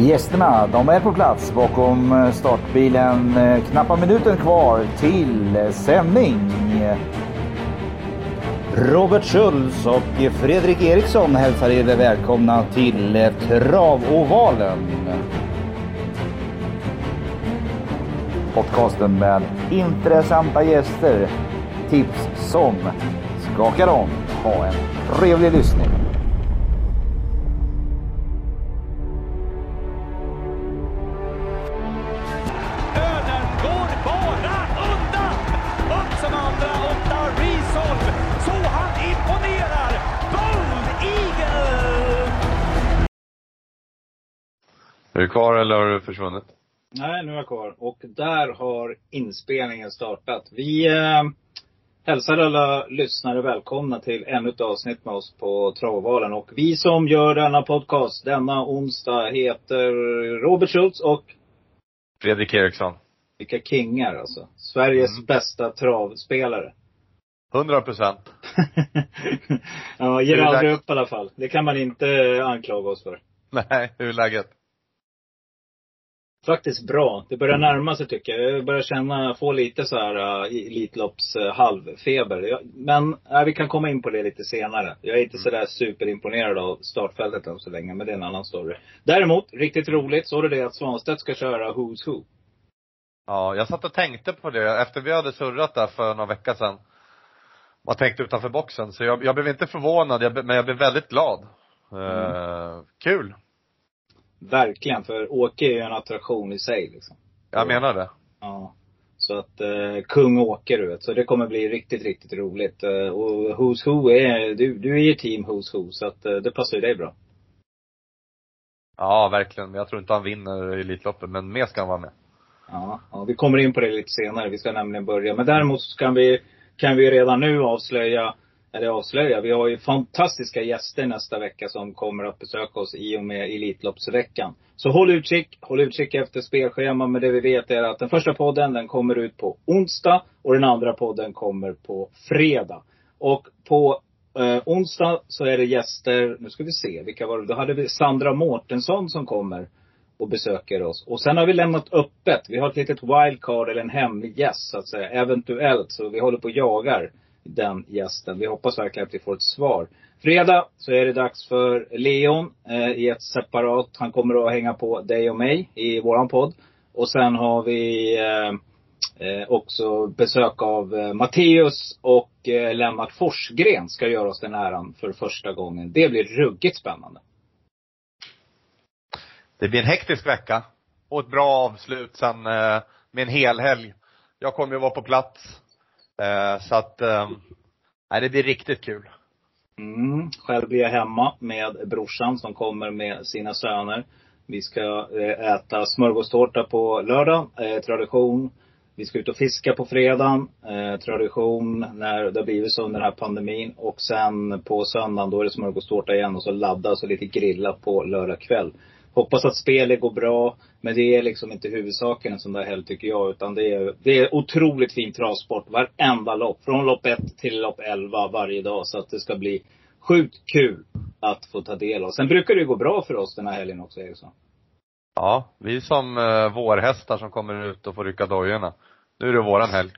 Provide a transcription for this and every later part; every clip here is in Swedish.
Gästerna, de är på plats bakom eh, startbilen. Eh, knappa minuten kvar till eh, sändning. Robert Schultz och Fredrik Eriksson hälsar er välkomna till Travovalen. Podcasten med intressanta gäster, tips som skakar om. Ha en trevlig lyssning. Är du kvar eller har du försvunnit? Nej, nu är jag kvar. Och där har inspelningen startat. Vi eh, hälsar alla lyssnare välkomna till ännu ett avsnitt med oss på Travovalen. Och vi som gör denna podcast denna onsdag heter Robert Schultz och Fredrik Eriksson. vilka kingar alltså. Sveriges Mm. bästa travspelare. 100 procent. ja, ger aldrig upp i alla fall. Det kan man inte anklaga oss för. Nej, hur är läget? Faktiskt bra. Det börjar närma sig tycker jag. Jag börjar känna, få lite så här uh, Elitlopps uh, halvfeber. Jag, men uh, vi kan komma in på det lite senare. Jag är inte sådär superimponerad av startfältet än så länge, men det är en annan story. Däremot, riktigt roligt, så är det att Svanstedt ska köra Who's Who. Ja, jag satt och tänkte på det efter vi hade surrat där för några veckor sedan. Man tänkte utanför boxen. Så jag, jag blev inte förvånad, jag, men jag blev väldigt glad. Eh, kul. Verkligen, för Åke är ju en attraktion i sig liksom. Jag Ja. menar det. Ja. Så att, eh, kung Åke du vet. Så det kommer bli riktigt, riktigt roligt. Eh, och Who's Who är, du, du är ju team Who's Who. Så att eh, det passar ju dig bra. Ja, verkligen. Men jag tror inte han vinner Elitloppet, men mer ska han vara med. Ja, ja, vi kommer in på det lite senare. Vi ska nämligen börja. Men däremot så kan vi, kan vi redan nu avslöja, eller avslöja, vi har ju fantastiska gäster nästa vecka som kommer att besöka oss i och med Elitloppsveckan. Så håll utkik, håll utkik efter spelschema. Men det vi vet är att den första podden den kommer ut på onsdag och den andra podden kommer på fredag. Och på eh, onsdag så är det gäster, nu ska vi se, vilka var det? Då hade vi Sandra Mårtensson som kommer och besöker oss. Och sen har vi lämnat öppet. Vi har ett litet wildcard eller en hemlig gäst så att säga. Eventuellt. Så vi håller på och jagar den gästen. Vi hoppas verkligen att vi får ett svar. Fredag så är det dags för Leon eh, i ett separat. Han kommer att hänga på dig och mig i våran podd. Och sen har vi eh, eh, också besök av eh, Matteus och eh, Lennart Forsgren ska göra oss den äran för första gången. Det blir ruggigt spännande. Det blir en hektisk vecka. Och ett bra avslut sen eh, med en hel helg. Jag kommer ju vara på plats. Eh, så att, eh, nej, det blir riktigt kul. Mm. Själv blir jag hemma med brorsan som kommer med sina söner. Vi ska eh, äta smörgåstårta på lördag, eh, tradition. Vi ska ut och fiska på fredagen, eh, tradition när det har blivit så under den här pandemin. Och sen på söndagen då är det smörgåstårta igen och så laddas och lite grilla på lördag kväll. Hoppas att spelet går bra. Men det är liksom inte huvudsaken en sån där helg tycker jag. Utan det är, det är otroligt fin travsport. Varenda lopp. Från lopp 1 till lopp 11 varje dag. Så att det ska bli sjukt kul att få ta del av. Sen brukar det ju gå bra för oss den här helgen också Eriksson. Ja, vi är som eh, vårhästar som kommer ut och får rycka dojorna. Nu är det våran helg.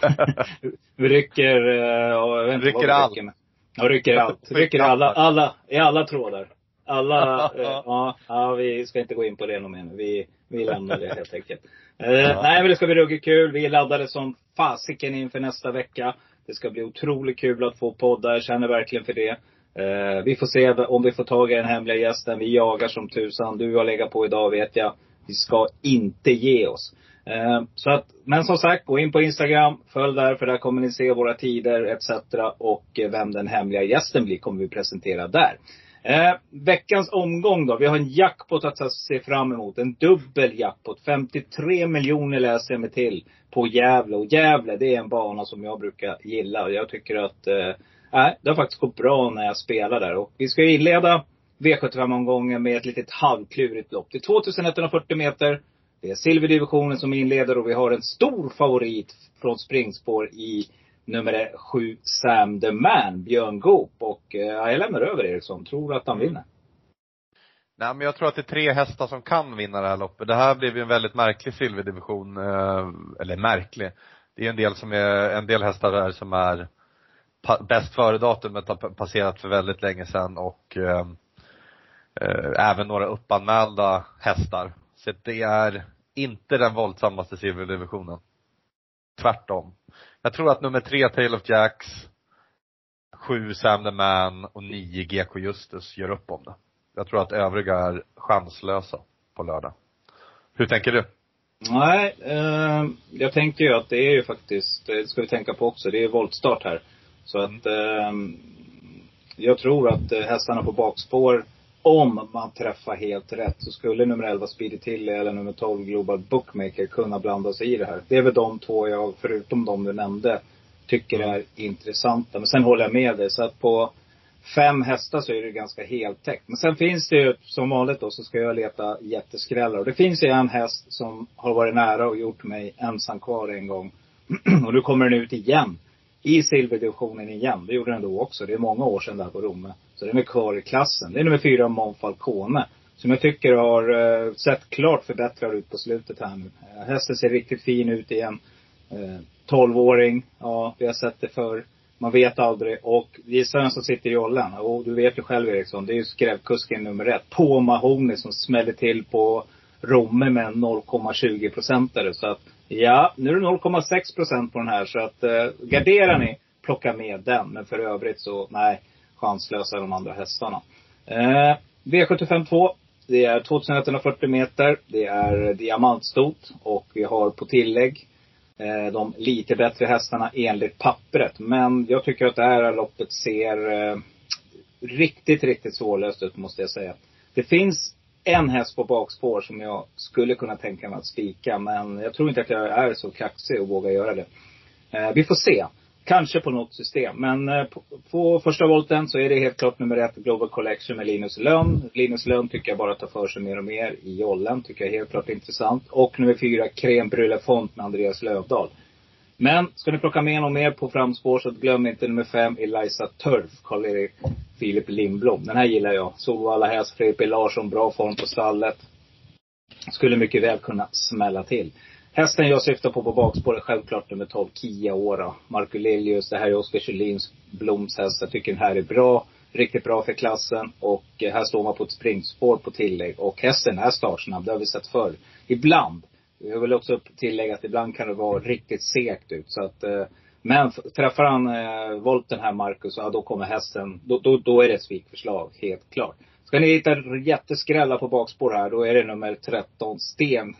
Vi rycker, eh, och jag vet inte Rycker allt. rycker. Ja, rycker allt. Rycker alla, alla, i alla trådar. Alla, eh, ja, ja, vi ska inte gå in på det något mer nu. Vi, vi lämnar det helt enkelt. Eh, Nej men det ska bli ruggigt kul. Vi är laddade som fasiken inför nästa vecka. Det ska bli otroligt kul att få podda. Jag känner verkligen för det. Eh, vi får se om vi får tag i den hemliga gästen. Vi jagar som tusan. Du har legat på idag vet jag. Vi ska inte ge oss. Eh, så att, men som sagt, gå in på Instagram. Följ där, för där kommer ni se våra tider etc. Och eh, vem den hemliga gästen blir kommer vi presentera där. Eh, veckans omgång då. Vi har en jackpot att se fram emot. En dubbel jackpot. 53 miljoner läser jag mig till på Gävle. Och Gävle, det är en bana som jag brukar gilla. Och jag tycker att, eh, nej, det har faktiskt gått bra när jag spelar där. Och vi ska inleda V75-omgången med ett litet halvklurigt lopp. Det är 2140 meter. Det är silverdivisionen som inleder och vi har en stor favorit från springspår i nummer sju, Sam the Man, Björn Goop. Och eh, jag lämnar över Eriksson. Tror att han vinner. Nej men jag tror att det är tre hästar som kan vinna det här loppet. Det här blev ju en väldigt märklig silverdivision, eh, eller märklig. Det är en del som är, en del hästar där som är pa, bäst före-datumet har passerat för väldigt länge sedan och eh, eh, även några uppanmälda hästar. Så det är inte den våldsammaste silverdivisionen. Tvärtom. Jag tror att nummer tre, Tale of Jacks, sju Sam the Man och nio GK Justus gör upp om det. Jag tror att övriga är chanslösa på lördag. Hur tänker du? Nej, eh, jag tänker ju att det är ju faktiskt, det ska vi tänka på också, det är voltstart här. Så att eh, jag tror att eh, hästarna på bakspår, om man träffar helt rätt, så skulle nummer 11 Speedy Tilly eller nummer 12 Global Bookmaker kunna blanda sig i det här. Det är väl de två jag, förutom de du nämnde, tycker är intressanta. Men sen håller jag med dig. Så att på fem hästar så är det ganska heltäckt. Men sen finns det ju, som vanligt då, så ska jag leta jätteskrällar. Och det finns ju en häst som har varit nära och gjort mig ensam kvar en gång. och nu kommer den ut igen. I silverdivisionen igen. Det gjorde den då också. Det är många år sedan där på Romme. Så den är kvar i klassen. Det är nummer fyra, Monfalcone. Som jag tycker har eh, sett klart förbättrad ut på slutet här nu. Eh, hästen ser riktigt fin ut igen. Eh, tolvåring. 12-åring. Ja, vi har sett det förr. Man vet aldrig. Och gissa vem som sitter i jollen? Och du vet ju själv Eriksson. Det är ju skrävkusken nummer ett. På Mahoney som smäller till på Romme med en 0,20 procentare. Så att, ja, nu är det 0,6 procent på den här. Så att, eh, garderar ni, plocka med den. Men för övrigt så, nej, chanslösa de andra hästarna. Eh, V75 2. Det är 2140 meter. Det är diamantstot. Och vi har på tillägg Eh, de lite bättre hästarna enligt pappret. Men jag tycker att det här loppet ser eh, riktigt, riktigt svårlöst ut måste jag säga. Det finns en häst på bakspår som jag skulle kunna tänka mig att spika. Men jag tror inte att jag är så kaxig och vågar göra det. Eh, vi får se. Kanske på något system. Men eh, på, på, första volten så är det helt klart nummer ett Global Collection med Linus Lönn. Linus Lönn tycker jag bara tar för sig mer och mer i jollen. Tycker jag är helt klart intressant. Och nummer fyra Creme Brûlée Font med Andreas Lövdahl. Men ska ni plocka med någon mer på framspår så glöm inte nummer fem Eliza Turf, Karl-Erik Filip Lindblom. Den här gillar jag. Solvalla häst, Fredrik B Larsson, bra form på stallet. Skulle mycket väl kunna smälla till. Hästen jag syftar på på bakspåret, självklart nummer 12, Kia Ora. Marco Liljus, det här är Oskar Kjellins Bloms häst. Jag tycker den här är bra. Riktigt bra för klassen. Och eh, här står man på ett springspår på tillägg. Och hästen är startsnabb, det har vi sett förr. Ibland. Jag vill också tillägga att ibland kan det vara riktigt segt ut. Så att, eh, men träffar han eh, volten här, Marcus, ja, då kommer hästen, då, då, då är det ett svikförslag, helt klart. Ska ni hitta jätteskrälla på bakspår här, då är det nummer 13, Sten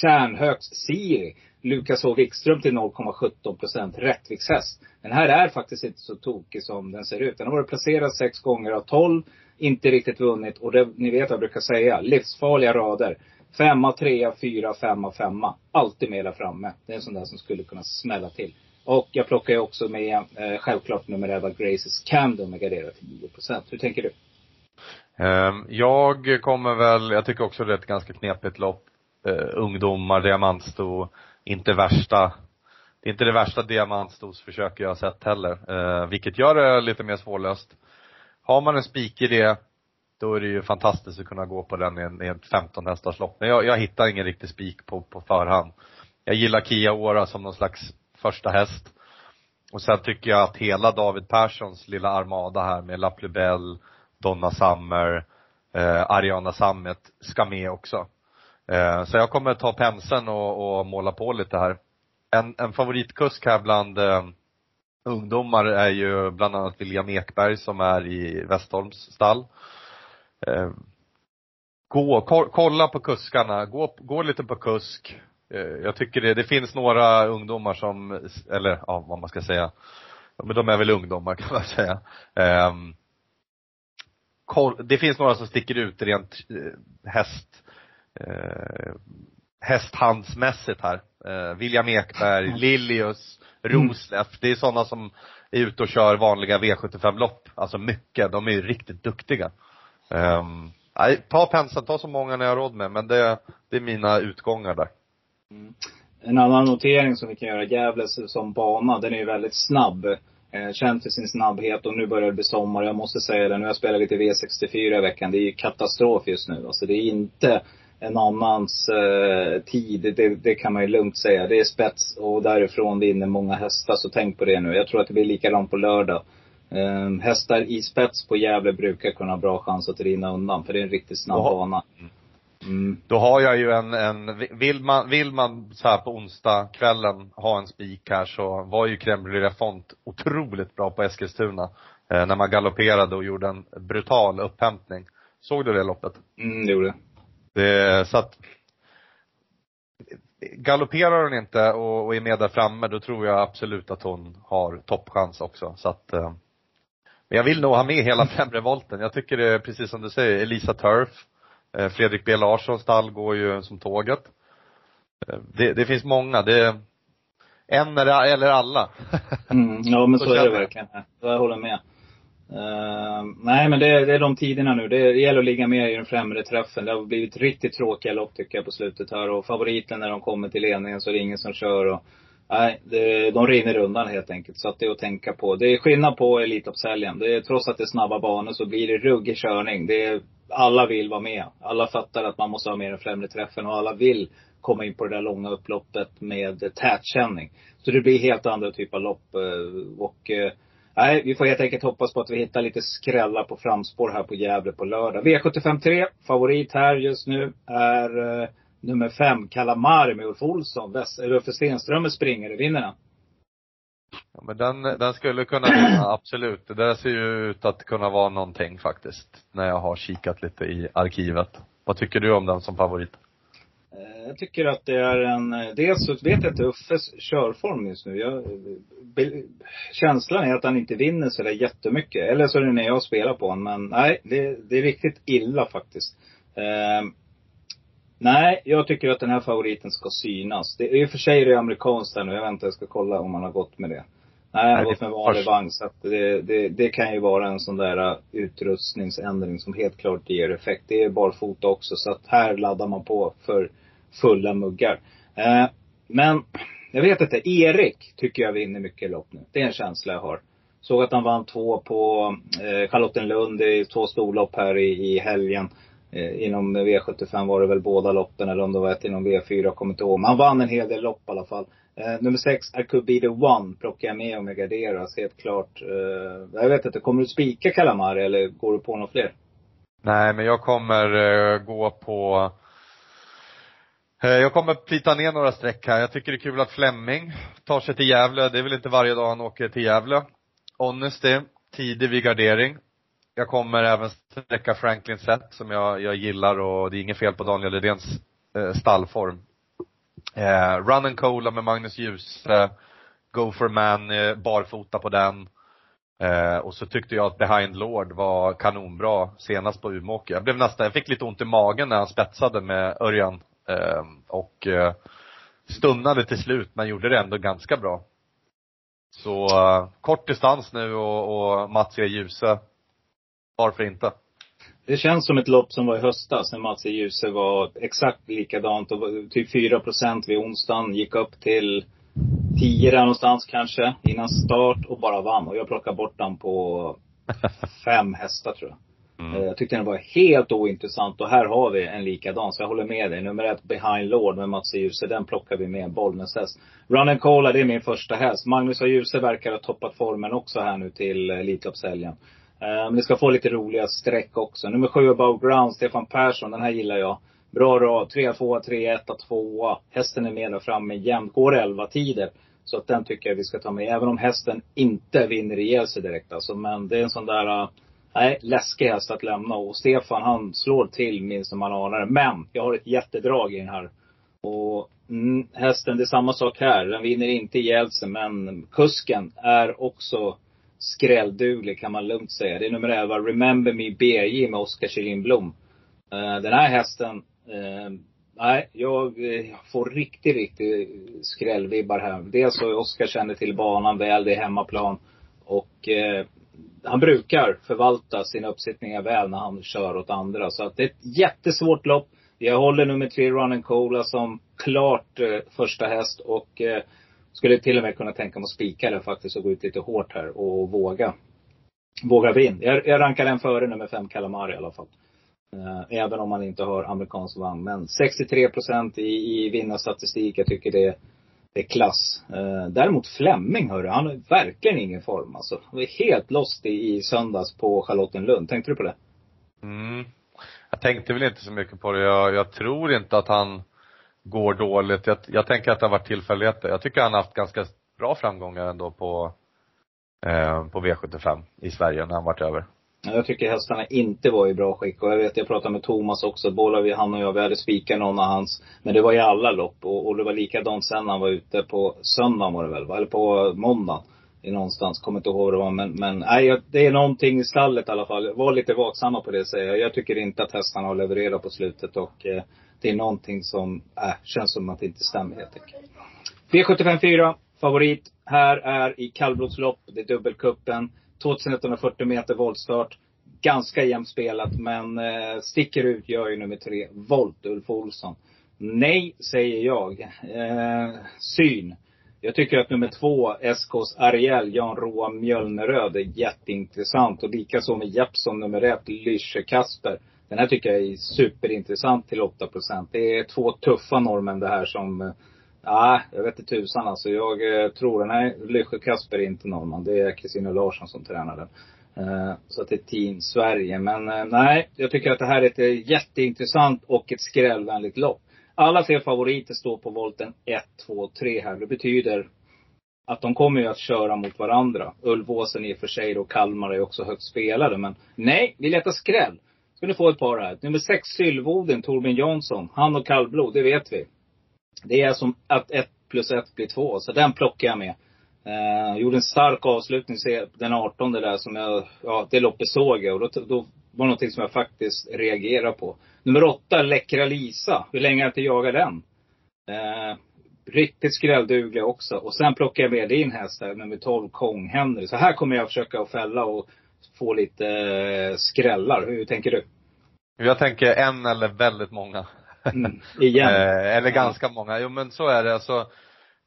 Kärnhöks Siri. Lukas H Wikström till 0,17 procent. Rättvikshäst. Den här är faktiskt inte så tokig som den ser ut. Den har varit placerad sex gånger av 12. Inte riktigt vunnit. Och det, ni vet vad jag brukar säga. Livsfarliga rader. Femma, trea, fyra, femma, femma. Alltid med där framme. Det är en sån där som skulle kunna smälla till. Och jag plockar ju också med eh, självklart nummer 11 Graces Candle med garderat till 9 procent. Hur tänker du? Ehm, jag kommer väl, jag tycker också det är ett ganska knepigt lopp eh, ungdomar, diamantsto, inte värsta det är inte det värsta diamantstosförsök jag har sett heller, eh, vilket gör det lite mer svårlöst. Har man en spik i det, då är det ju fantastiskt att kunna gå på den i, en, i ett 15 hästars lopp. Men jag, jag hittar ingen riktig spik på, på förhand. Jag gillar Kia Ora som någon slags första häst. Och sen tycker jag att hela David Perssons lilla armada här med La Plubel, Donna Summer, eh, Ariana Sammet ska med också. Eh, så jag kommer ta penseln och, och måla på lite här. En, en favoritkusk här bland eh, ungdomar är ju bland annat William Ekberg som är i Westholms stall. Eh, gå, ko, kolla på kuskarna, gå, gå lite på kusk. Eh, jag tycker det, det finns några ungdomar som, eller ja, vad man ska säga, men de är väl ungdomar kan man säga. Eh, det finns några som sticker ut rent eh, häst eh, hästhandsmässigt här. Eh, William Ekberg, Lilius, Rosleff. Mm. Det är sådana som är ute och kör vanliga V75-lopp. Alltså mycket. De är ju riktigt duktiga. Nej, ta penseln, ta så många ni har råd med. Men det, det är mina utgångar där. Mm. En annan notering som vi kan göra, Gävle som bana, den är ju väldigt snabb. Eh, känd för sin snabbhet och nu börjar det bli sommar. Jag måste säga det, nu har jag spelat lite V64 i veckan. Det är ju katastrof just nu. Alltså det är inte en annans eh, tid. Det, det, kan man ju lugnt säga. Det är spets och därifrån vinner många hästar. Så tänk på det nu. Jag tror att det blir likadant på lördag. Eh, hästar i spets på Gävle brukar kunna ha bra chans att rinna undan. För det är en riktigt snabb Jaha. bana. Mm. Då har jag ju en, en vill man, vill man så här på onsdag kvällen ha en spik här så var ju Crème Font otroligt bra på Eskilstuna. Eh, när man galopperade och gjorde en brutal upphämtning. Såg du det loppet? Mm, det gjorde det. Det, så att galopperar hon inte och, och är med där framme, då tror jag absolut att hon har toppchans också. Så att, eh, men jag vill nog ha med hela främre volten. Jag tycker det är precis som du säger, Elisa Turf, eh, Fredrik B Larssons stall går ju som tåget. Eh, det, det finns många, det en eller, alla. Mm, ja men Så så, är det verkligen. Jag håller med. Eh, nej men det, det är de tiderna nu. Det, det gäller att ligga med i den främre träffen. Det har blivit riktigt tråkiga lopp tycker jag på slutet här. Och favoriten när de kommer till ledningen så är det ingen som kör. Och, nej, det, de rinner undan helt enkelt. Så att det är att tänka på. Det är skillnad på Elitloppshelgen. Det är, trots att det är snabba banor så blir det ruggig körning. Det är, alla vill vara med. Alla fattar att man måste ha med i den främre träffen. Och alla vill komma in på det där långa upploppet med tätkänning. Så det blir helt andra typer av lopp. Eh, och eh, Nej, vi får helt enkelt hoppas på att vi hittar lite skrällar på framspår här på Gävle på lördag. V753, favorit här just nu, är eh, nummer fem, Kalamari med Ulf Olsson. Uffe Ruffe Stenström springer, vinner den. Ja, men den, den skulle kunna vinna, absolut. Det där ser ju ut att kunna vara någonting faktiskt. När jag har kikat lite i arkivet. Vad tycker du om den som favorit? Eh, jag tycker att det är en, eh, dels så vet jag inte Uffes körform just nu. Jag, eh, be- känslan är att han inte vinner så där jättemycket. Eller så är det när jag spelar på honom. Men nej, det, det är riktigt illa faktiskt. Eh, nej, jag tycker att den här favoriten ska synas. Det, I och för sig är det amerikanskt här nu. Jag väntar, jag ska kolla om han har gått med det. Nej, han har gått det- med vanlig vagn. Så att det, det, det kan ju vara en sån där uh, utrustningsändring som helt klart ger effekt. Det är barfota också. Så att här laddar man på för fulla muggar. Eh, men jag vet inte. Erik tycker jag vinner mycket lopp nu. Det är en känsla jag har. Såg att han vann två på eh, Charlottenlund i två storlopp här i, i helgen. Eh, inom V75 var det väl båda loppen eller om det var ett inom V4, jag kommer inte ihåg. Men han vann en hel del lopp i alla fall. Eh, nummer sex, I could be the one, plockar jag med om jag garderas helt klart. Eh, jag vet inte, kommer du spika Kalamari eller går du på några fler? Nej, men jag kommer eh, gå på eh, jag kommer plita ner några streck här. Jag tycker det är kul att Flemming tar sig till Gävle. Det är väl inte varje dag han åker till Gävle. Honesty, tidig vid gardering. Jag kommer även sträcka Franklin Set som jag, jag gillar och det är inget fel på Daniel Redéns eh, stallform. Eh, Run and Cola med Magnus Djuse, Go for Man, eh, barfota på den. Eh, och så tyckte jag att Behind Lord var kanonbra senast på Umeåker. Jag blev nästan, jag fick lite ont i magen när han spetsade med Örjan. Eh, och eh, stunnade till slut men gjorde det ändå ganska bra. Så eh, kort distans nu och, och Mats E. Djuse. Varför inte? Det känns som ett lopp som var i höstas när Mats E. Djuse var exakt likadant. Och typ 4 procent vid onsdagen. Gick upp till 10 där någonstans kanske innan start och bara vann. Och jag plockade bort den på fem hästar tror jag. Eh, Mm. Jag tyckte den var helt ointressant och här har vi en likadan. Så jag håller med dig. Nummer ett, Behind Lord med Mats E. Djuse. Den plockar vi med. Bollnäs häst. Run and Cola, det är min första häst. Magnus A. Djuse verkar ha toppat formen också här nu till Elitloppshelgen. Eh, Eh, men det ska få lite roliga streck också. Nummer sju, Above Ground, Stefan Persson. Den här gillar jag. Bra rad. 3, 2, 3, 1, 2. Hästen är med där framme jämt. Går 11 tider. Så att den tycker jag vi ska ta med. Även om hästen inte vinner ihjäl sig direkt alltså. Men det är en sån där, eh, nej, läskig häst att lämna. Och Stefan han slår till minst när man anar. det. Men jag har ett jättedrag i den här. Och mm, hästen, det är samma sak här. Den vinner inte ihjäl sig. Men kusken är också skrällduglig kan man lugnt säga. Det är nummer 11, Remember Me BJ med Oskar Kjellin Blom. Eh, den här hästen, eh, nej, jag eh, får riktigt, riktigt skrällvibbar här. Dels så Oskar känner till banan väl, det är hemmaplan. Och eh, han brukar förvalta sina uppsittningar väl när han kör åt andra. Så att det är ett jättesvårt lopp. Jag håller nummer tre, Run and Cola, som klart eh, första häst. Och eh, skulle till och med kunna tänka mig att spika det faktiskt och gå ut lite hårt här och våga. Våga vinn. Jag, jag rankar den före nummer fem Calamari i alla fall. Eh, även om man inte har amerikansk vann. Men 63 procent i, i vinnarstatistik. Jag tycker det, det är klass. Eh, däremot Flemming hörru, han har verkligen ingen form alltså. Han var helt lost i, i söndags på Charlottenlund. Tänkte du på det? Mm. Jag tänkte väl inte så mycket på det. Jag, jag tror inte att han går dåligt. Jag, jag tänker att det har varit tillfälligheter. Jag tycker han har haft ganska bra framgångar ändå på, eh, på V75 i Sverige när han varit över. Jag tycker hästarna inte var i bra skick. Och jag vet, jag pratade med Thomas också. Båda vi, han och jag, vi hade spikat någon av hans. Men det var i alla lopp. Och, och det var likadant sen när han var ute på söndagen var det väl, eller på måndagen. I någonstans, kommer inte ihåg vad det var. Men, men nej, det är någonting i stallet i alla fall. Var lite vaksamma på det säger jag. Jag tycker inte att hästarna har levererat på slutet. Och eh, det är någonting som, äh, känns som att det inte stämmer helt enkelt. V75 4, favorit. Här är i kallblodslopp. Det är dubbelkuppen. 2140 meter voltstart. Ganska jämnt spelat, men eh, sticker ut gör ju nummer tre, Volt, Ulf Olsson. Nej, säger jag. Eh, syn. Jag tycker att nummer två, SKs Ariel, Jan Roa Mjölneröd, är jätteintressant. Och likaså med Jeppson nummer ett, Lysche Kasper. Den här tycker jag är superintressant till 8% Det är två tuffa norrmän det här som eh, Nej, jag vet inte tusan alltså. Jag eh, tror, nej, Lysjö Kasper är inte norrman. Det är Kristina Larsson som tränar den. Eh, så att det är Team Sverige. Men eh, nej, jag tycker att det här är ett eh, jätteintressant och ett skrällvänligt lopp. Alla tre favoriter står på volten 1, 2, 3 här. Det betyder att de kommer ju att köra mot varandra. Ulvåsen i och för sig och Kalmar är också högt spelade. Men nej, vi letar skräll. Ska ni få ett par här. Nummer sex, Sylvoden, Torbjörn Jansson. Han och kallblod, det vet vi. Det är som att ett plus ett blir två. Så den plockar jag med. Eh, gjorde en stark avslutning den 18 där som jag, ja det loppet såg jag. Och då, då var det någonting som jag faktiskt reagerade på. Nummer åtta, Läckra Lisa. Hur länge har jag inte jagat den? Eh, riktigt skrällduglig också. Och sen plockar jag med din häst här, nummer 12, Kong Henry. Så här kommer jag försöka att fälla och få lite eh, skrällar. Hur tänker du? Jag tänker en eller väldigt många. Mm, igen. eh, eller ganska många. Jo men så är det. Alltså,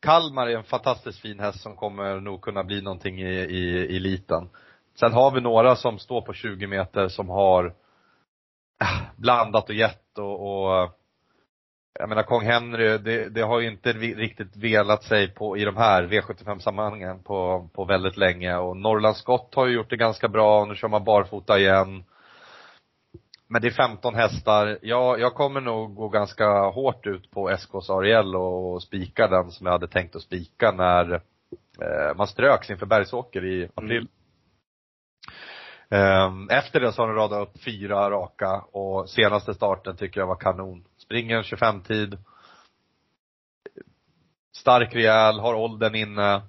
Kalmar är en fantastiskt fin häst som kommer nog kunna bli någonting i, i, i eliten. Sen har vi några som står på 20 meter som har äh, blandat och gett och, och jag menar Kong Henry, det, det, har ju inte riktigt velat sig på, i de här V75 sammanhangen på, på väldigt länge och Norrland Scott har ju gjort det ganska bra, nu kör man barfota igen. Men det är 15 hästar. Jag, jag kommer nog gå ganska hårt ut på SKs Ariel och spika den som jag hade tänkt att spika när eh, man ströks inför Bergsåker i april. Mm. Efter det så har de radat upp fyra raka och senaste starten tycker jag var kanon. Springer en 25-tid. Stark, rejäl, har åldern inne.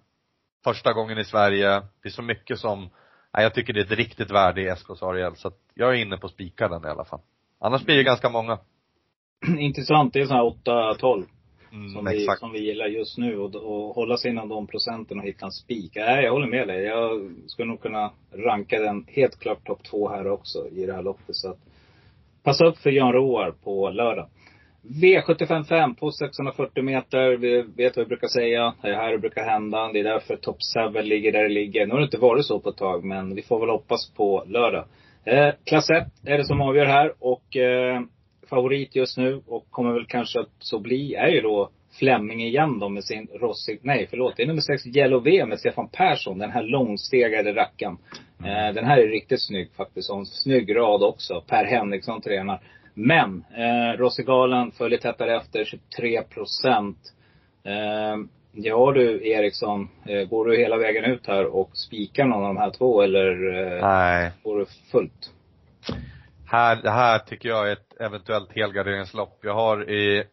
Första gången i Sverige. Det är så mycket som Nej, jag tycker det är ett riktigt värde i SKs Ariel, så att jag är inne på spika den i alla fall. Annars blir det ganska många. Intressant, det är sån här 8-12. Mm, som, vi, som vi gillar just nu och, och hålla sig inom de procenten och hitta en spik. Nej, jag håller med dig. Jag skulle nog kunna ranka den helt klart topp två här också i det här loppet. Så att, passa upp för Jan Roar på lördag. V755 på 640 meter. Vi vet vad vi brukar säga. Det är här det brukar hända. Det är därför Top 7 ligger där det ligger. Nu har det inte varit så på ett tag, men vi får väl hoppas på lördag. Eh, klass 1 är det som avgör här och eh, favorit just nu och kommer väl kanske att så bli, är ju då Flemming igen då med sin Rossi, nej förlåt, det är nummer 6 Yellow V med Stefan Persson. Den här långstegade rackaren. Eh, den här är riktigt snygg faktiskt. Och en snygg rad också. Per Henriksson tränar. Men eh, Rossigalan följer tättare efter, 23 procent. Eh, ja du Eriksson, eh, går du hela vägen ut här och spikar någon av de här två eller eh, Nej. går du fullt? Här, det här tycker jag är ett eventuellt helgarderingslopp. Jag har i,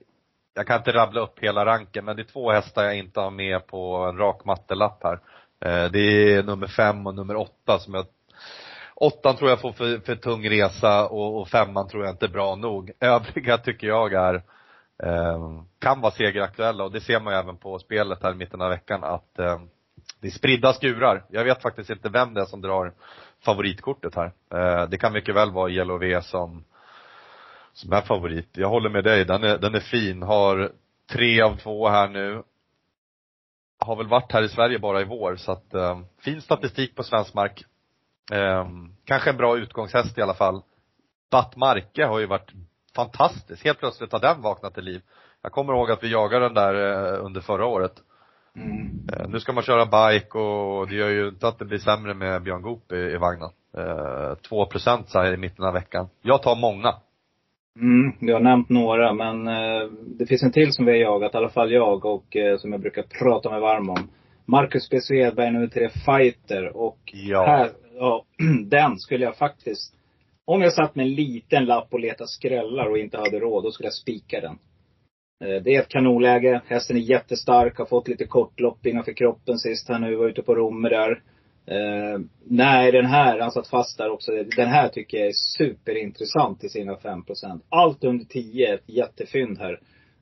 jag kan inte rabbla upp hela ranken, men det är två hästar jag inte har med på en rak mattelapp här. Eh, det är nummer fem och nummer åtta som jag Åttan tror jag får för, för tung resa och, och femman tror jag inte är bra nog. Övriga tycker jag är, eh, kan vara segeraktuella och det ser man ju även på spelet här i mitten av veckan att eh, det är spridda skurar. Jag vet faktiskt inte vem det är som drar favoritkortet här. Eh, det kan mycket väl vara ILOV som, som är favorit. Jag håller med dig, den är, den är fin. Har tre av två här nu. har väl varit här i Sverige bara i vår så att eh, fin statistik på svensk mark. Eh, kanske en bra utgångshäst i alla fall. Batt Marke har ju varit fantastisk. Helt plötsligt har den vaknat till liv. Jag kommer ihåg att vi jagade den där eh, under förra året. Mm. Eh, nu ska man köra bike och det gör ju inte att det blir sämre med Björn Goop i, i vagnen. Eh, 2 procent så här i mitten av veckan. Jag tar många. Mm, du har nämnt några, men eh, det finns en till som vi har jagat, i alla fall jag, och eh, som jag brukar prata mig varm om. Marcus B. Svedberg, nummer tre, Fighter. Och Ja. här, ja, den skulle jag faktiskt, om jag satt med en liten lapp och letade skrällar och inte hade råd, då skulle jag spika den. Eh, det är ett kanonläge. Hästen är jättestark, har fått lite kortlopp innanför kroppen sist här nu. Var ute på Romme där. Eh, nej, den här, han satt fast där också. Den här tycker jag är superintressant i sina 5% Allt under 10 är ett jättefynd här.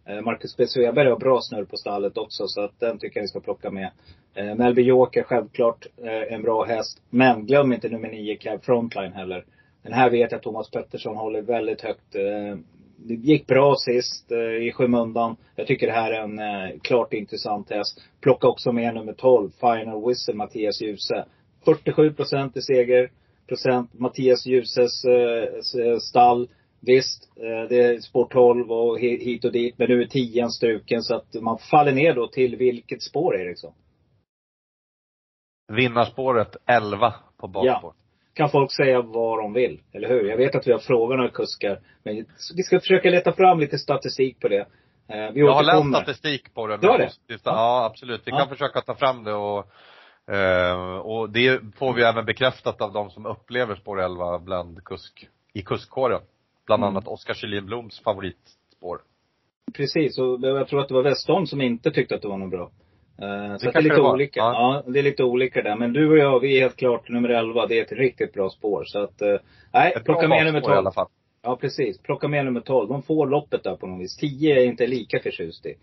Eh, Marcus B. Sveberg har bra snurr på stallet också, så att den tycker jag vi ska plocka med. Eh, Melby Joker, självklart eh, en bra häst. Men glöm inte nummer 9, Cab Frontline heller. Den här vet jag Thomas Pettersson håller väldigt högt. Eh, det gick bra sist eh, i skymundan. Jag tycker det här är en eh, klart intressant häst. Plocka också med nummer 12, Final Whistle, Mattias Djuse. 47 procent i seger. Procent Mattias Djuses eh, eh stall. Visst, eh, det är spår 12 och hi- hit och dit. Men nu är 10 struken så att man faller ner då till vilket spår Eriksson? Vinnarspåret 11 på bakspår. kan folk säga vad de vill. Eller hur? Jag vet att vi har frågat några kuskar. Men vi ska försöka leta fram lite statistik på det. Eh, Vi Jag har läst statistik på det. Du har det? positivt- Ja, absolut. Vi Ja. kan försöka ta fram det och eh, och det får vi även bekräftat av de som upplever spår 11 bland kusk, i kuskkåren. Bland Mm. annat Oskar Kjellin Bloms favoritspår. Precis, och jag tror att det var Westholm som inte tyckte att det var något bra. Eh, Så att det är lite det olika. Ja. Ja. det är lite olika där. Men du och jag, vi är helt klart nummer 11. Det är ett riktigt bra spår. Så att, eh, nej, Ett plocka med nummer bakspår i 12. alla fall. Ja, precis. Plocka med nummer 12. De får loppet där på något vis. 10 är jag inte lika förtjust i.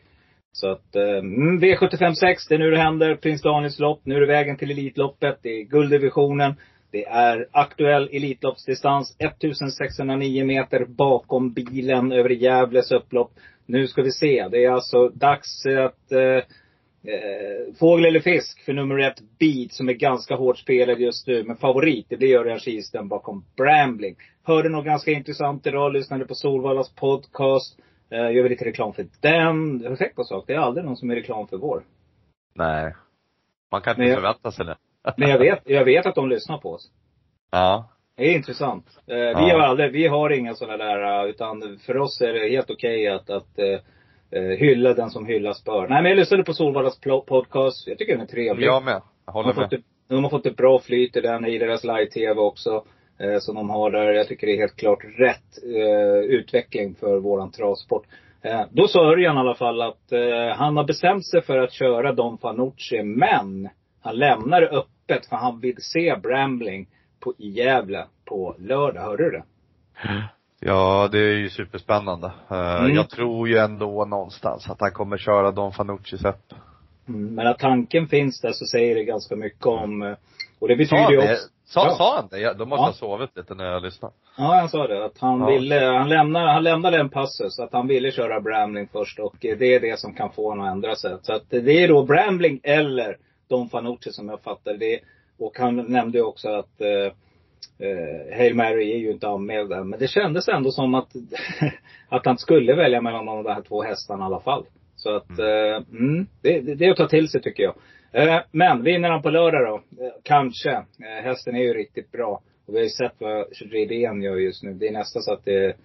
Så att, eh, mm, V75 6, det är nu det händer. Prins Daniels lopp. Nu är det vägen till Elitloppet. Det är gulddivisionen. Det är aktuell Elitloppsdistans. 1609 meter bakom bilen över Gävles upplopp. Nu ska vi se. Det är alltså dags att eh, Eh, fågel eller fisk för nummer ett, Beat, som är ganska hårt spelad just nu. Men favorit, det blir Örjan Kihlström bakom Brambling. Hörde något ganska intressant idag, lyssnade på Solvallas podcast. Eh, gör vi lite reklam för den. Har tänkt på en sak, det är aldrig någon som är reklam för vår. Nej. Man kan inte jag- förvänta sig det. Men jag vet, jag vet att de lyssnar på oss. Ja. Det är intressant. Eh, vi, Ja. har aldrig, vi har inga sådana där, eh, utan för oss är det helt okej att, att eh, eh, hylla den som hyllas bör. Nej men jag lyssnade på Solvallas podcast. Jag tycker den är trevlig. Jag med. Jag De håller fått med. ett, de har fått ett bra flyt i den, i deras live-tv också. Eh, som de har där. Jag tycker det är helt klart rätt utveckling för våran travsport. Då sa Örjan i alla fall att han har bestämt sig för att köra Don Fanucci, men han lämnar det öppet för han vill se Brambling på, i Gävle på lördag. Hörde du det? Ja, det är ju superspännande. Eh, Mm. Jag tror ju ändå någonstans att han kommer köra Don Fanuccis upp. Mm, men att tanken finns där så säger det ganska mycket om, eh, och det betyder ju också Sa, Ja. sa han det? Ja, Då måste Ja. ha sovit lite när jag lyssnade. Ja, han sa det. Att han Ja. ville, han lämnade, han lämnade en passus. Att han ville köra Brambling först och eh, det är det som kan få honom att ändra sig. Så att det är då Brambling eller Don Fanucci som jag fattar det. Och han nämnde ju också att eh, eh, Hail Mary är ju inte anmäld än. Men det kändes ändå som att, att han skulle välja mellan de här två hästarna i alla fall. Så att, eh, mm, det, det, det är att ta till sig tycker jag. Eh, men vinner han på lördag då? Eh, kanske. Eh, hästen är ju riktigt bra. Och vi har ju sett vad Redén gör just nu. Det är nästan så att det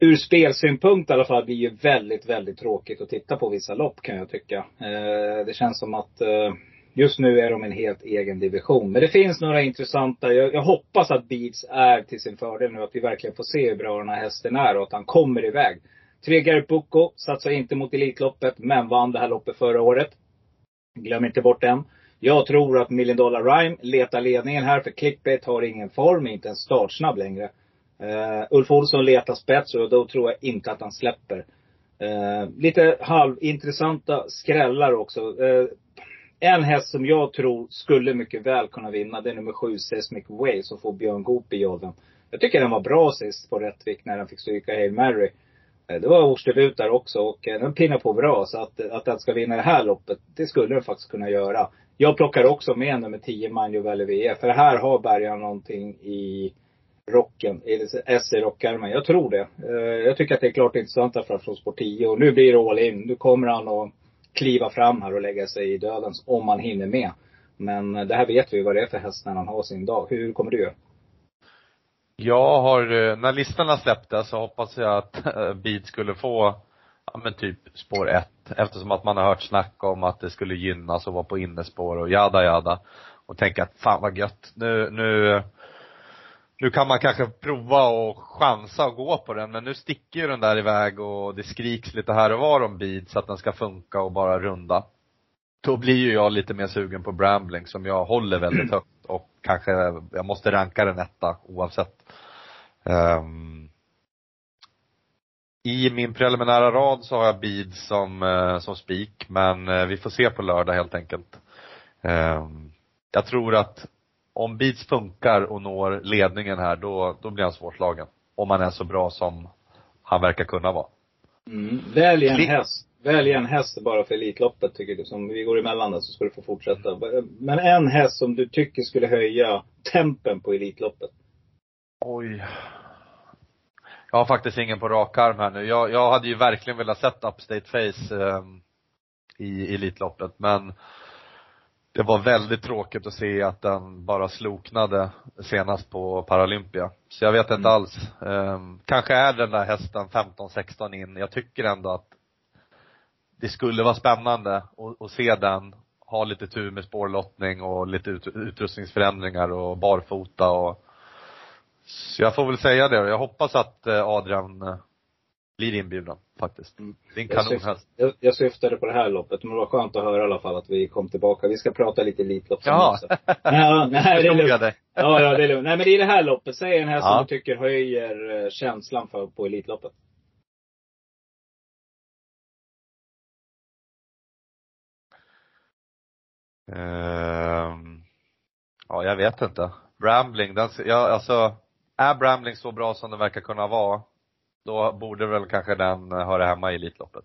Ur spelsynpunkt i alla fall blir ju väldigt, väldigt tråkigt att titta på vissa lopp kan jag tycka. Eh, det känns som att eh, just nu är de en helt egen division. Men det finns några intressanta. Jag, jag hoppas att Beats är till sin fördel nu. Att vi verkligen får se hur bra den här hästen är och att han kommer iväg. Tre Garrett Bucco satsar inte mot Elitloppet, men vann det här loppet förra året. Glöm inte bort den. Jag tror att Million Dollar Rhyme letar ledningen här, för Clickbait har ingen form, inte en startsnabb längre. Uh, Ulf Olsson letar spets och då tror jag inte att han släpper. Uh, lite halvintressanta skrällar också. Uh, en häst som jag tror skulle mycket väl kunna vinna, det är nummer sju, Seismic Way, som får Björn Goop i jollen. Jag tycker den var bra sist på Rättvik när den fick stryka Hail Mary. Det var årsdebut där också och den pinnar på bra. Så att, att den ska vinna det här loppet, det skulle den faktiskt kunna göra. Jag plockar också med nummer 10 Manjo Valley För här har Bergan någonting i rocken, S i rockärmen. Jag tror det. Eh, jag tycker att det är klart intressant där från spår 10. Och nu blir det all in. Nu kommer han att kliva fram här och lägga sig i dödens om han hinner med. Men eh, det här vet vi vad det är för häst när han har sin dag. Hur kommer du göra? Jag har, eh, när listorna släpptes så hoppas jag att Beat skulle få, ja men typ spår 1. Eftersom att man har hört snack om att det skulle gynnas och vara på innespår och jada jada. Och tänka att fan vad gött. Nu, nu, nu kan man kanske prova och chansa och gå på den men nu sticker ju den där iväg och det skriks lite här och var om bid så att den ska funka och bara runda. Då blir ju jag lite mer sugen på Brambling som jag håller väldigt högt och kanske, jag måste ranka den etta oavsett. Um, I min preliminära rad så har jag Bid som, eh, som spik, men eh, vi får se på lördag helt enkelt. Um, jag tror att om Beats funkar och når ledningen här, då, då blir han svårslagen. Om han är så bra som han verkar kunna vara. Mm. Välj en häst. Välj en häst bara för Elitloppet tycker du. Som vi går emellan där så ska du få fortsätta. Men en häst som du tycker skulle höja tempen på Elitloppet. Oj. Jag har faktiskt ingen på rak arm här nu. Jag, jag hade ju verkligen velat sett Upstate Face eh, i Elitloppet men det var väldigt tråkigt att se att den bara sloknade senast på Paralympia. Så jag vet inte Mm. alls. Eh, kanske är den där hästen 15-16 in. Jag tycker ändå att det skulle vara spännande att, att se den ha lite tur med spårlottning och lite ut, utrustningsförändringar och barfota och så jag får väl säga det. Jag hoppas att eh, Adrian eh, blir inbjuden faktiskt. Mm. Det är en kanonhäst. jag, jag syftade på det här loppet. Men det var skönt att höra i alla fall att vi kom tillbaka. Vi ska prata lite Elitlopp sen Jaha. också. Ja, nej, det är lugnt. Ja, ja, det är lugnt. Nej, men det är det här loppet. Säg en häst Ja. som du tycker höjer eh, känslan för på Elitloppet. Ehm, ja, jag vet inte. Brambling, den, ja, alltså, är Brambling så bra som den verkar kunna vara, då borde väl kanske den eh, höra hemma i Elitloppet.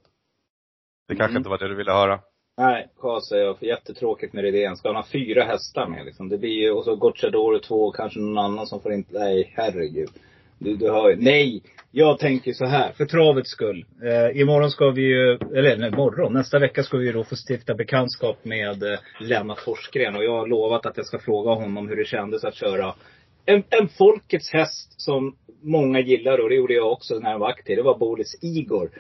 Det kanske Mm. inte var det du ville höra. Nej, Karl säger jag. För jättetråkigt med idén. Ska han ha fyra hästar med liksom? Det blir ju, och så Gocciadoro två och kanske någon annan som får inte, nej herregud. Du, du hör ju. Nej! Jag tänker så här, för travets skull. Eh, imorgon ska vi ju, eller nej, imorgon, nästa vecka ska vi ju då få stifta bekantskap med eh, Lennart Forsgren. Och jag har lovat att jag ska fråga honom hur det kändes att köra en, en folkets häst som många gillar och det gjorde jag också när jag var aktiv. Det var Bolis Igor.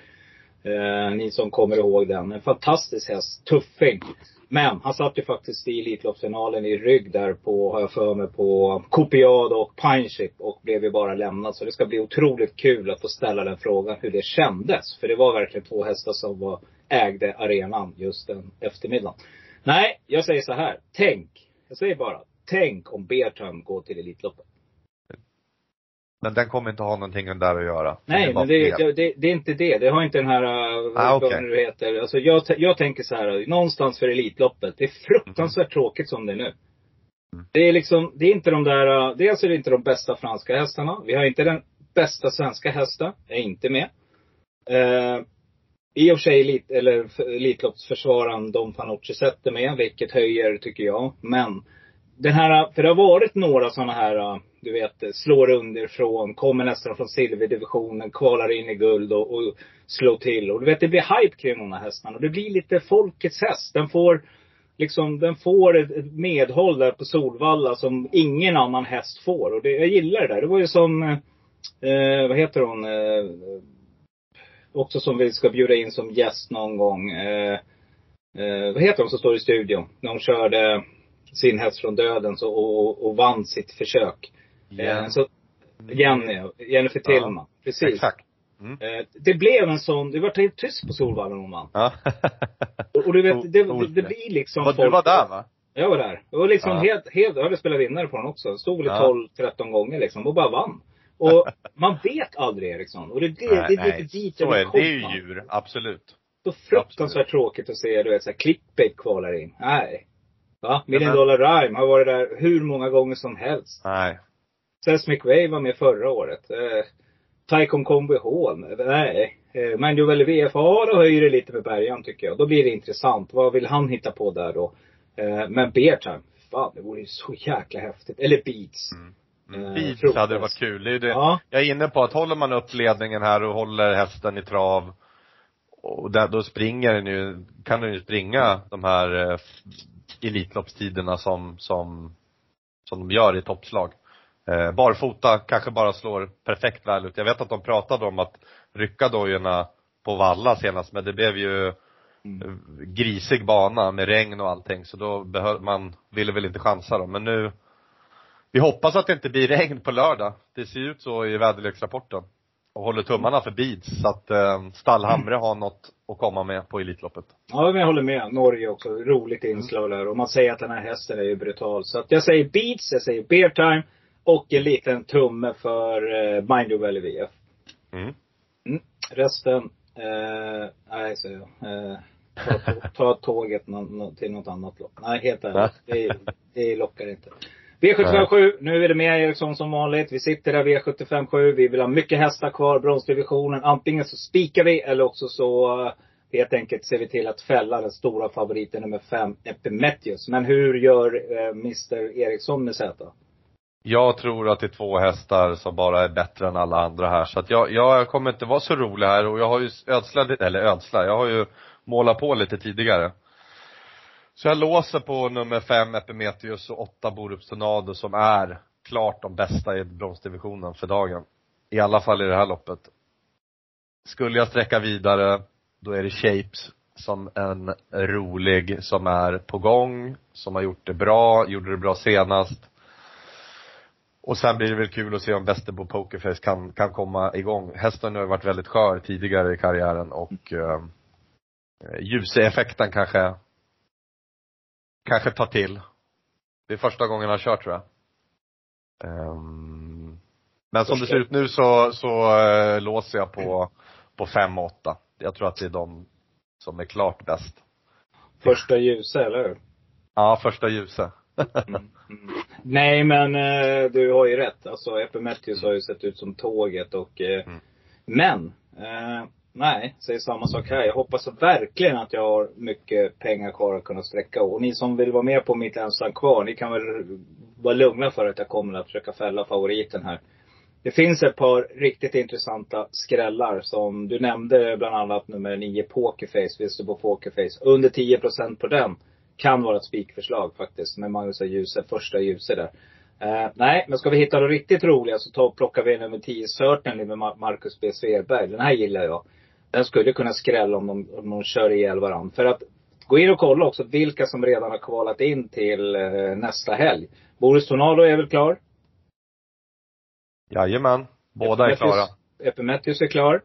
Eh, ni som kommer ihåg den. En fantastisk häst. Tuffing. Men han satt ju faktiskt i Elitloppsfinalen i rygg där på, har jag för mig, på Copiad och Pineship och blev ju bara lämnad. Så det ska bli otroligt kul att få ställa den frågan hur det kändes. För det var verkligen två hästar som var, ägde arenan just den eftermiddagen. Nej, jag säger så här. Tänk. Jag säger bara. Tänk om Bertram går till Elitloppet. Men den kommer inte ha någonting där att göra. Nej, men det, det, det, det är inte det. Det har inte den här, Ah, vad okej. nu heter. Alltså jag, jag tänker så här, någonstans för Elitloppet. Det är fruktansvärt tråkigt som det är nu. Mm. Det är liksom, det är inte de där, dels är det inte de bästa franska hästarna. Vi har inte den bästa svenska hästen, är inte med. Uh, I och för sig elit, eller Elitloppsförsvararen Dom Fanucci sätter med, vilket höjer tycker jag. Men den här, för det har varit några sådana här, äh, du vet, slår underifrån, kommer nästan från silverdivisionen, kvalar in i guld och, och slår till. Och du vet, det blir hype kring de här hästarna. Och det blir lite folkets häst. Den får, liksom, den får ett, ett medhåll där på Solvalla som ingen annan häst får. Och det, jag gillar det där. Det var ju som, eh, vad heter hon, eh, också som vi ska bjuda in som gäst någon gång. Eh, eh, vad heter hon som står i studion? När hon körde sin häst från döden så, och, och, och vann sitt försök. Eh, så, Jenny, Jennifer Tillman. Precis. Exakt. Eh, det blev en sån, det var helt tyst på Solvalla när hon vann. Ja. Och, du vet, det, det, det blir liksom Var- Du var där va? Jag var där. Det var liksom Ja. helt, helt, jag hade spelat vinnare på den också. Stod väl Ja. 12-13 gånger liksom och bara vann. Och man vet aldrig Eriksson. Och det, det, det, det är lite dit jag vill är det. Det är ju komma. djur, absolut. Så fruktansvärt tråkigt att se, du vet, såhär clickbait kvalar in. Nej. Va? Million men- Dollar Rhyme har varit där hur många gånger som helst. Nej. Seth McVay var med förra året. Eh, Tycon Combi Hall. Nej. Eh, men väl VF har och höjer det lite med Bergan tycker jag. Då blir det intressant. Vad vill han hitta på där då? Eh, men Beartime, fan det vore ju så jäkla häftigt. Eller Beats. Mm. Eh, Beats frukost. hade varit kul. Det är det. Ja. Jag är inne på att håller man upp ledningen här och håller hästen i trav och där, då springer den ju, kan den ju springa de här eh, Elitloppstiderna som, som, som de gör i toppslag. Eh, barfota kanske bara slår perfekt väl ut. Jag vet att de pratade om att rycka dojorna på valla senast men det blev ju Mm. grisig bana med regn och allting så då behöll, man ville väl inte chansa då. Men nu, vi hoppas att det inte blir regn på lördag. Det ser ut så i väderleksrapporten. Och håller tummarna för Beats så att eh, Stallhamre har något att komma med på Elitloppet. Ja, men jag håller med. Norge också. Roligt inslag där. Och man säger att den här hästen är ju brutal. Så att jag säger Beats, jag säger Bear Time och en liten tumme för eh, Mind Your Valley VF. Mm. Resten, eh, nej säger jag. Eh, ta, ta tåget till något annat lopp. Nej, helt ärligt. Det, det lockar inte. V757, nu är det med Eriksson som vanligt. Vi sitter där V757. Vi vill ha mycket hästar kvar, bronsdivisionen. Antingen så spikar vi eller också så eh, helt enkelt ser vi till att fälla den stora favoriten nummer fem, Epimetheus. Men hur gör eh, Mr Eriksson med Z? Jag tror att det är två hästar som bara är bättre än alla andra här. Så att jag, jag kommer inte vara så rolig här och jag har ju ödslat, eller ödslat, jag har ju målat på lite tidigare. Så jag låser på nummer fem Epimetheus och åtta Borups Tornado som är klart de bästa i bronsdivisionen för dagen. I alla fall i det här loppet. Skulle jag sträcka vidare, då är det Shapes som en rolig, som är på gång, som har gjort det bra, gjorde det bra senast. Och sen blir det väl kul att se om Västerbo Pokerface kan, kan komma igång. Hästen har ju varit väldigt skör tidigare i karriären och eh, eh ljuseffekten kanske, kanske tar till. Det är första gången han kör tror jag. Ehm, men som det ser ut nu så, så eh, låser jag på, på fem och åtta. Jag tror att det är de som är klart bäst. Första ljuset, eller hur? Ja, första ljuset. Nej, men eh, du har ju rätt. Alltså Epimetheus har ju sett ut som tåget och eh, Mm. Men, eh, nej, säger samma sak här. Jag hoppas verkligen att jag har mycket pengar kvar att kunna sträcka. Och ni som vill vara med på mitt ensam kvar, ni kan väl vara lugna för att jag kommer att försöka fälla favoriten här. Det finns ett par riktigt intressanta skrällar som du nämnde bland annat nummer 9 Pokerface, visste på Pokerface. Under 10% på den. Kan vara ett spikförslag faktiskt med Magnus och Djuse, första Djuse där. Eh, nej, men ska vi hitta de riktigt roliga så ta och plockar vi nummer 10 Certainly med Marcus B. Svedberg. Den här gillar jag. Den skulle kunna skrälla om de, om de kör ihjäl varandra. För att gå in och kolla också vilka som redan har kvalat in till eh, nästa helg. Boris Tornado är väl klar? Jajamän. Båda är klara. Epimetheus är klar.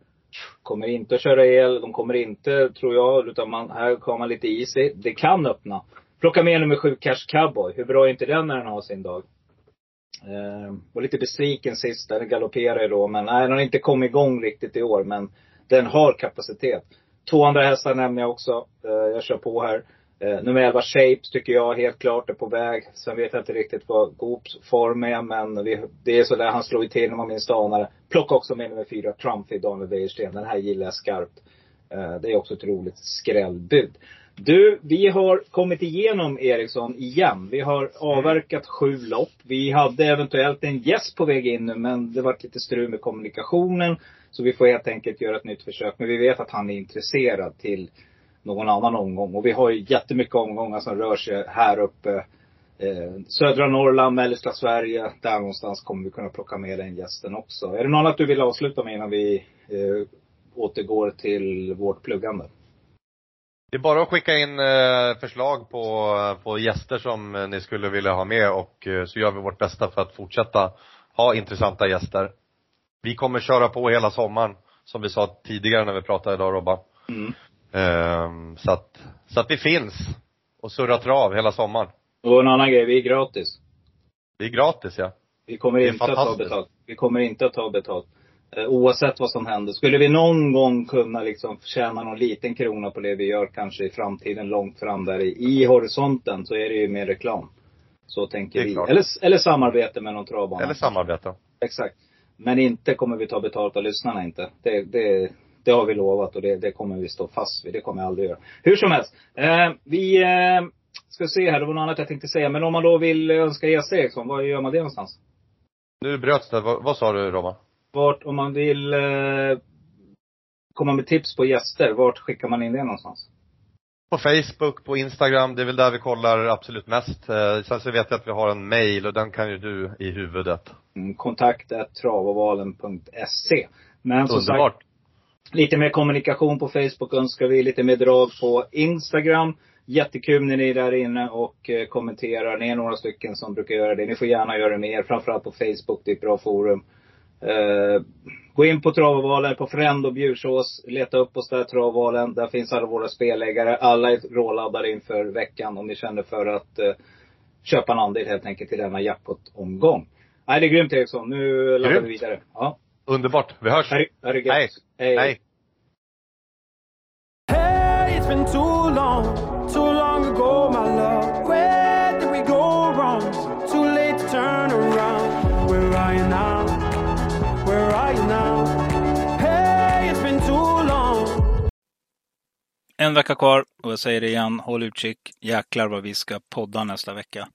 Kommer inte att köra el. De kommer inte, tror jag, utan man, här kommer man lite easy. Det kan öppna. Plocka med nummer sju Cash Cowboy. Hur bra är inte den när den har sin dag? Eh, var lite besviken sist. Den galopperade då. Men nej, den har inte kommit igång riktigt i år. Men den har kapacitet. Två andra hästar nämner jag också. Eh, jag kör på här. Eh, nummer 11 Shapes tycker jag helt klart är på väg. Sen vet jag inte riktigt vad Goops form är. Men vi, det är sådär han slår ju till när man minst anar det. Plocka också med nummer 4 Trumpy Daniel Wäjersten. Den här gillar jag skarpt. Eh, det är också ett roligt skrällbud. Du, vi har kommit igenom Eriksson igen. Vi har avverkat sju lopp. Vi hade eventuellt en gäst på väg in nu, men det var lite strul med kommunikationen. Så vi får helt enkelt göra ett nytt försök. Men vi vet att han är intresserad till någon annan omgång. Och vi har ju jättemycket omgångar som rör sig här uppe. Eh, södra Norrland, mellersta Sverige. Där någonstans kommer vi kunna plocka med den gästen också. Är det någon du vill avsluta med innan vi eh, återgår till vårt pluggande? Det är bara att skicka in eh, förslag på, på gäster som eh, ni skulle vilja ha med och eh, så gör vi vårt bästa för att fortsätta ha intressanta gäster. Vi kommer köra på hela sommaren, som vi sa tidigare när vi pratade idag Robban. Mm. Ehm, så att, så att vi finns och surrar trav hela sommaren. Och en annan grej, vi är gratis. Det är gratis ja. Vi kommer inte att ta betalt. Vi kommer inte att ta betalt. Eh, oavsett vad som händer. Skulle vi någon gång kunna liksom tjäna någon liten krona på det vi gör kanske i framtiden, långt fram där i, i horisonten, så är det ju med reklam. Så tänker vi. klart. Eller, eller samarbete med någon travbana. Eller samarbeta. Exakt. Men inte kommer vi ta betalt av lyssnarna inte. Det, det, Det har vi lovat och det, det kommer vi stå fast vid. Det kommer jag aldrig göra. Hur som helst. Eh, vi eh, ska se här, det var något annat jag tänkte säga. Men om man då vill önska gäster Eriksson, var gör man det någonstans? Nu bröts det. Vad, vad sa du Robban? Vart, om man vill eh, komma med tips på gäster, vart skickar man in det någonstans? På Facebook, på Instagram, det är väl där vi kollar absolut mest. Eh, sen så vet jag att vi har en mail och den kan ju du i huvudet. Mm, kontakt travavalen.se. Men som Underbart. sagt, lite mer kommunikation på Facebook önskar vi. Lite mer drag på Instagram. Jättekul när ni är där inne och eh, kommenterar. Ni är några stycken som brukar göra det. Ni får gärna göra det mer. Framförallt på Facebook. Det är ett bra forum. Eh, gå in på Travavalen på Fränd och Bjursås. Leta upp oss där, Travavalen. Där finns alla våra spelägare. Alla är råladdade inför veckan om ni känner för att eh, köpa en andel helt enkelt i denna jackpot-omgång. Nej, det är grymt Eriksson. Nu laddar vi vidare. Ja. Underbart. Vi hörs. Gött. Hej. Hej. Hej. Hey, it's been too long En vecka kvar och jag säger det igen, håll utkik. Jäklar vad vi ska podda nästa vecka.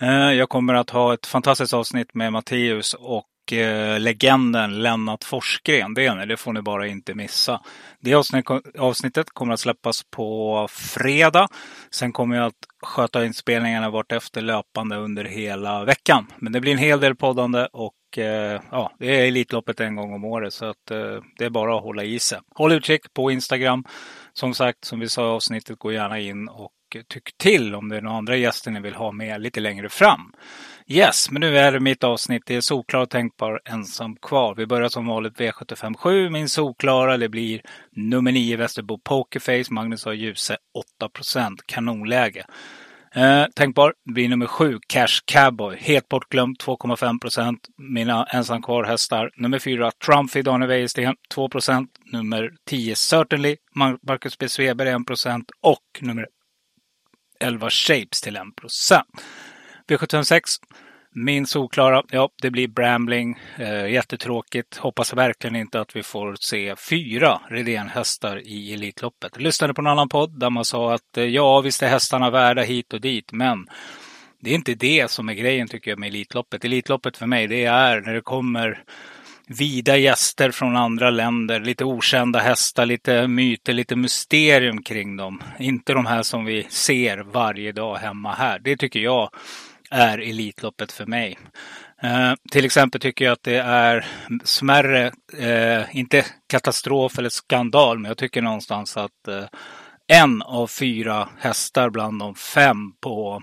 Eh, jag kommer att ha ett fantastiskt avsnitt med Matteus och eh, legenden Lennart Forsgren. Det, är ni, det får ni bara inte missa. Det avsnittet kommer att släppas på fredag. Sen kommer jag att sköta inspelningarna vartefter löpande under hela veckan. Men det blir en hel del poddande och Eh, ja, det är Elitloppet en gång om året så att eh, det är bara att hålla i sig. Håll utkik på Instagram. Som sagt, som vi sa i avsnittet, gå gärna in och tyck till om det är några andra gäster ni vill ha med lite längre fram. Yes, men nu är det mitt avsnitt. Det är solklar och tänkbar ensam kvar. Vi börjar som vanligt V757. Min solklara, det blir nummer 9 Västerbo Pokerface. Magnus har ljuset 8% Kanonläge. Eh, tänkbar blir nummer 7 Cash Cowboy. Helt bortglömd 2,5% Mina ensam kvar hästar. Nummer 4 Trumpy Daniel Wäjersten 2% Nummer 10 Certainly Marcus B. Sveber 1% och nummer 11 Shapes till 1% V756. Min solklara, ja det blir Brambling. Eh, jättetråkigt. Hoppas verkligen inte att vi får se fyra Redén-hästar i Elitloppet. Lyssnade på en annan podd där man sa att eh, ja visst är hästarna värda hit och dit men det är inte det som är grejen tycker jag med Elitloppet. Elitloppet för mig det är när det kommer vida gäster från andra länder, lite okända hästar, lite myter, lite mysterium kring dem. Inte de här som vi ser varje dag hemma här. Det tycker jag är Elitloppet för mig. Eh, till exempel tycker jag att det är smärre, eh, inte katastrof eller skandal, men jag tycker någonstans att eh, en av fyra hästar bland de fem på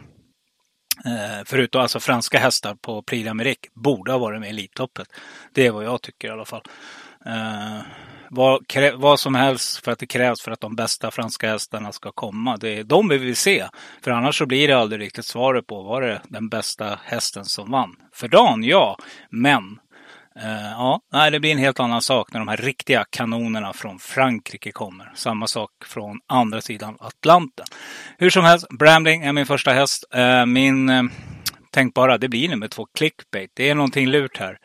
Eh, förutom alltså franska hästar på Prix d'Amérique borde ha varit med i Elitloppet. Det är vad jag tycker i alla fall. Eh, vad, vad som helst för att det krävs för att de bästa franska hästarna ska komma. Det är de vi vill se. För annars så blir det aldrig riktigt svaret på var det den bästa hästen som vann. För dagen, ja. Men Eh, ja, nej, det blir en helt annan sak när de här riktiga kanonerna från Frankrike kommer. Samma sak från andra sidan Atlanten. Hur som helst, Brambling är min första häst. Eh, min eh, tänkbara, det blir nummer två, Clickbait. Det är någonting lurt här.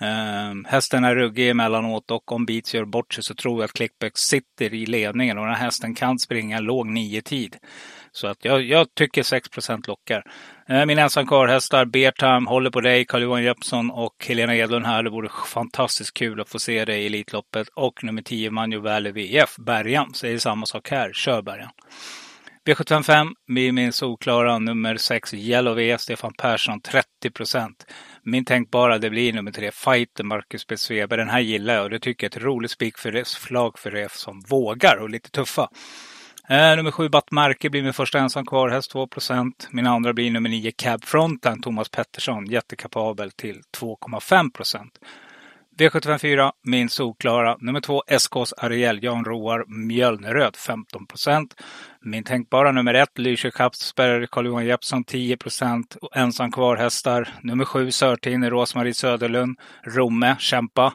Eh, hästen är ruggig emellanåt och om Beats gör bort sig så tror jag att Clickback sitter i ledningen och den här hästen kan springa låg nio tid. Så att jag, jag tycker 6% lockar. Eh, ensam karlhästar, Bertam, håller på dig, Carl-Johan Jeppsson och Helena Edlund här. Det vore fantastiskt kul att få se dig i Elitloppet. Och nummer 10, Manjo Valley VF, Bergan. Säger samma sak här, kör Bergan. V755 blir min solklara nummer 6 Yellow V, Stefan Persson 30 min tänkbara det blir nummer tre, Fighter Marcus B. Sveber. Den här gillar jag och det tycker jag är ett roligt spik för det, slag för det som vågar och lite tuffa. Eh, nummer sju, Battmärke blir min första ensam kvar, häst 2% Min andra blir nummer nio, Cab Frontline, Thomas Pettersson, jättekapabel till 2,5 V754, min solklara. Nummer två SKs Ariel, Jan Roar, Mjölneröd 15 procent. Min tänkbara nummer 1 Lyse Kapsberg, Carl-Johan Jeppsson 10 procent. ensam kvar hästar. Nummer sju, Sörtine, Rosmarie Söderlund, Romme, Kämpa.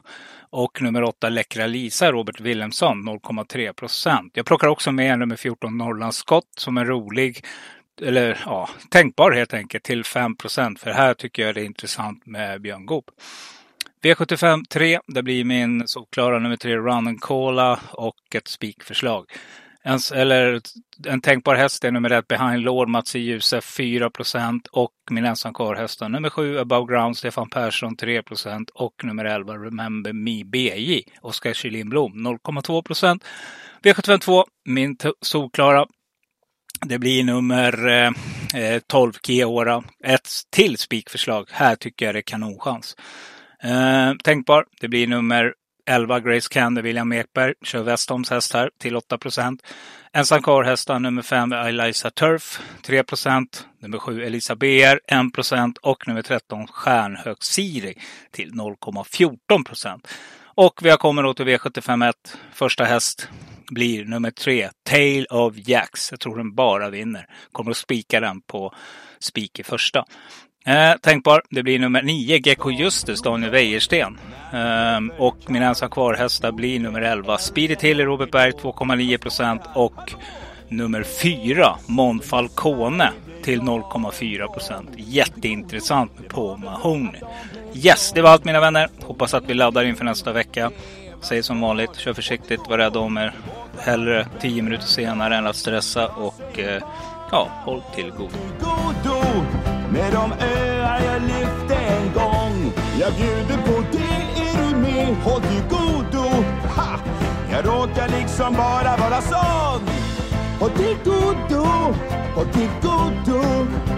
Och nummer åtta Läckra Lisa, Robert Wilhelmsson 0,3 procent. Jag plockar också med nummer 14 Norrlands Skott som är rolig. Eller ja, tänkbar helt enkelt till 5 procent. För här tycker jag det är intressant med Björn Goop. V75 3, det blir min såklara nummer 3 Run and Cola och ett spikförslag. En, eller en tänkbar häst är nummer ett Behind Lord, Mats i 4% och min ensam kvar nummer 7 Above Ground, Stefan Persson 3% och nummer 11 Remember Me BJ, Oskar Kylin Blom 0,2% V752, min solklara det blir nummer eh, eh 12 Keora. Ett till spikförslag. Här tycker jag det är kanonchans. Eh, tänkbar. Det blir nummer 11 Grace Candy, William Ekberg. Kör Westholms häst här till 8 procent. Ensam kvar nummer 5 Eliza Turf 3 procent. Nummer 7 Elisa BR 1 procent och nummer 13 Stjärnhög Siri till 0,14 procent. Och vi har kommit då till V751. Första häst blir nummer 3 Tale of Jacks. Jag tror den bara vinner. Kommer att spika den på spik i första. Eh, tänkbar. Det blir nummer 9, Gecko Justus, Daniel Wäjersten. Eh, och min ensam kvar-hästar blir nummer 11, Speedy Till Robert Berg 2,9 procent och nummer 4, Mon Falcone till 0,4 procent. Jätteintressant med på Mahoney. Yes, det var allt mina vänner. Hoppas att vi laddar inför nästa vecka. Säg som vanligt, kör försiktigt, var rädda om er. Hellre 10 minuter senare än att stressa och eh, ja, håll till godo med de öar jag lyfte en gång. Jag bjuder på det, är du med? Håll till godo. Ha! Jag råkar liksom bara vara sån. Håll till godo, håll till godo.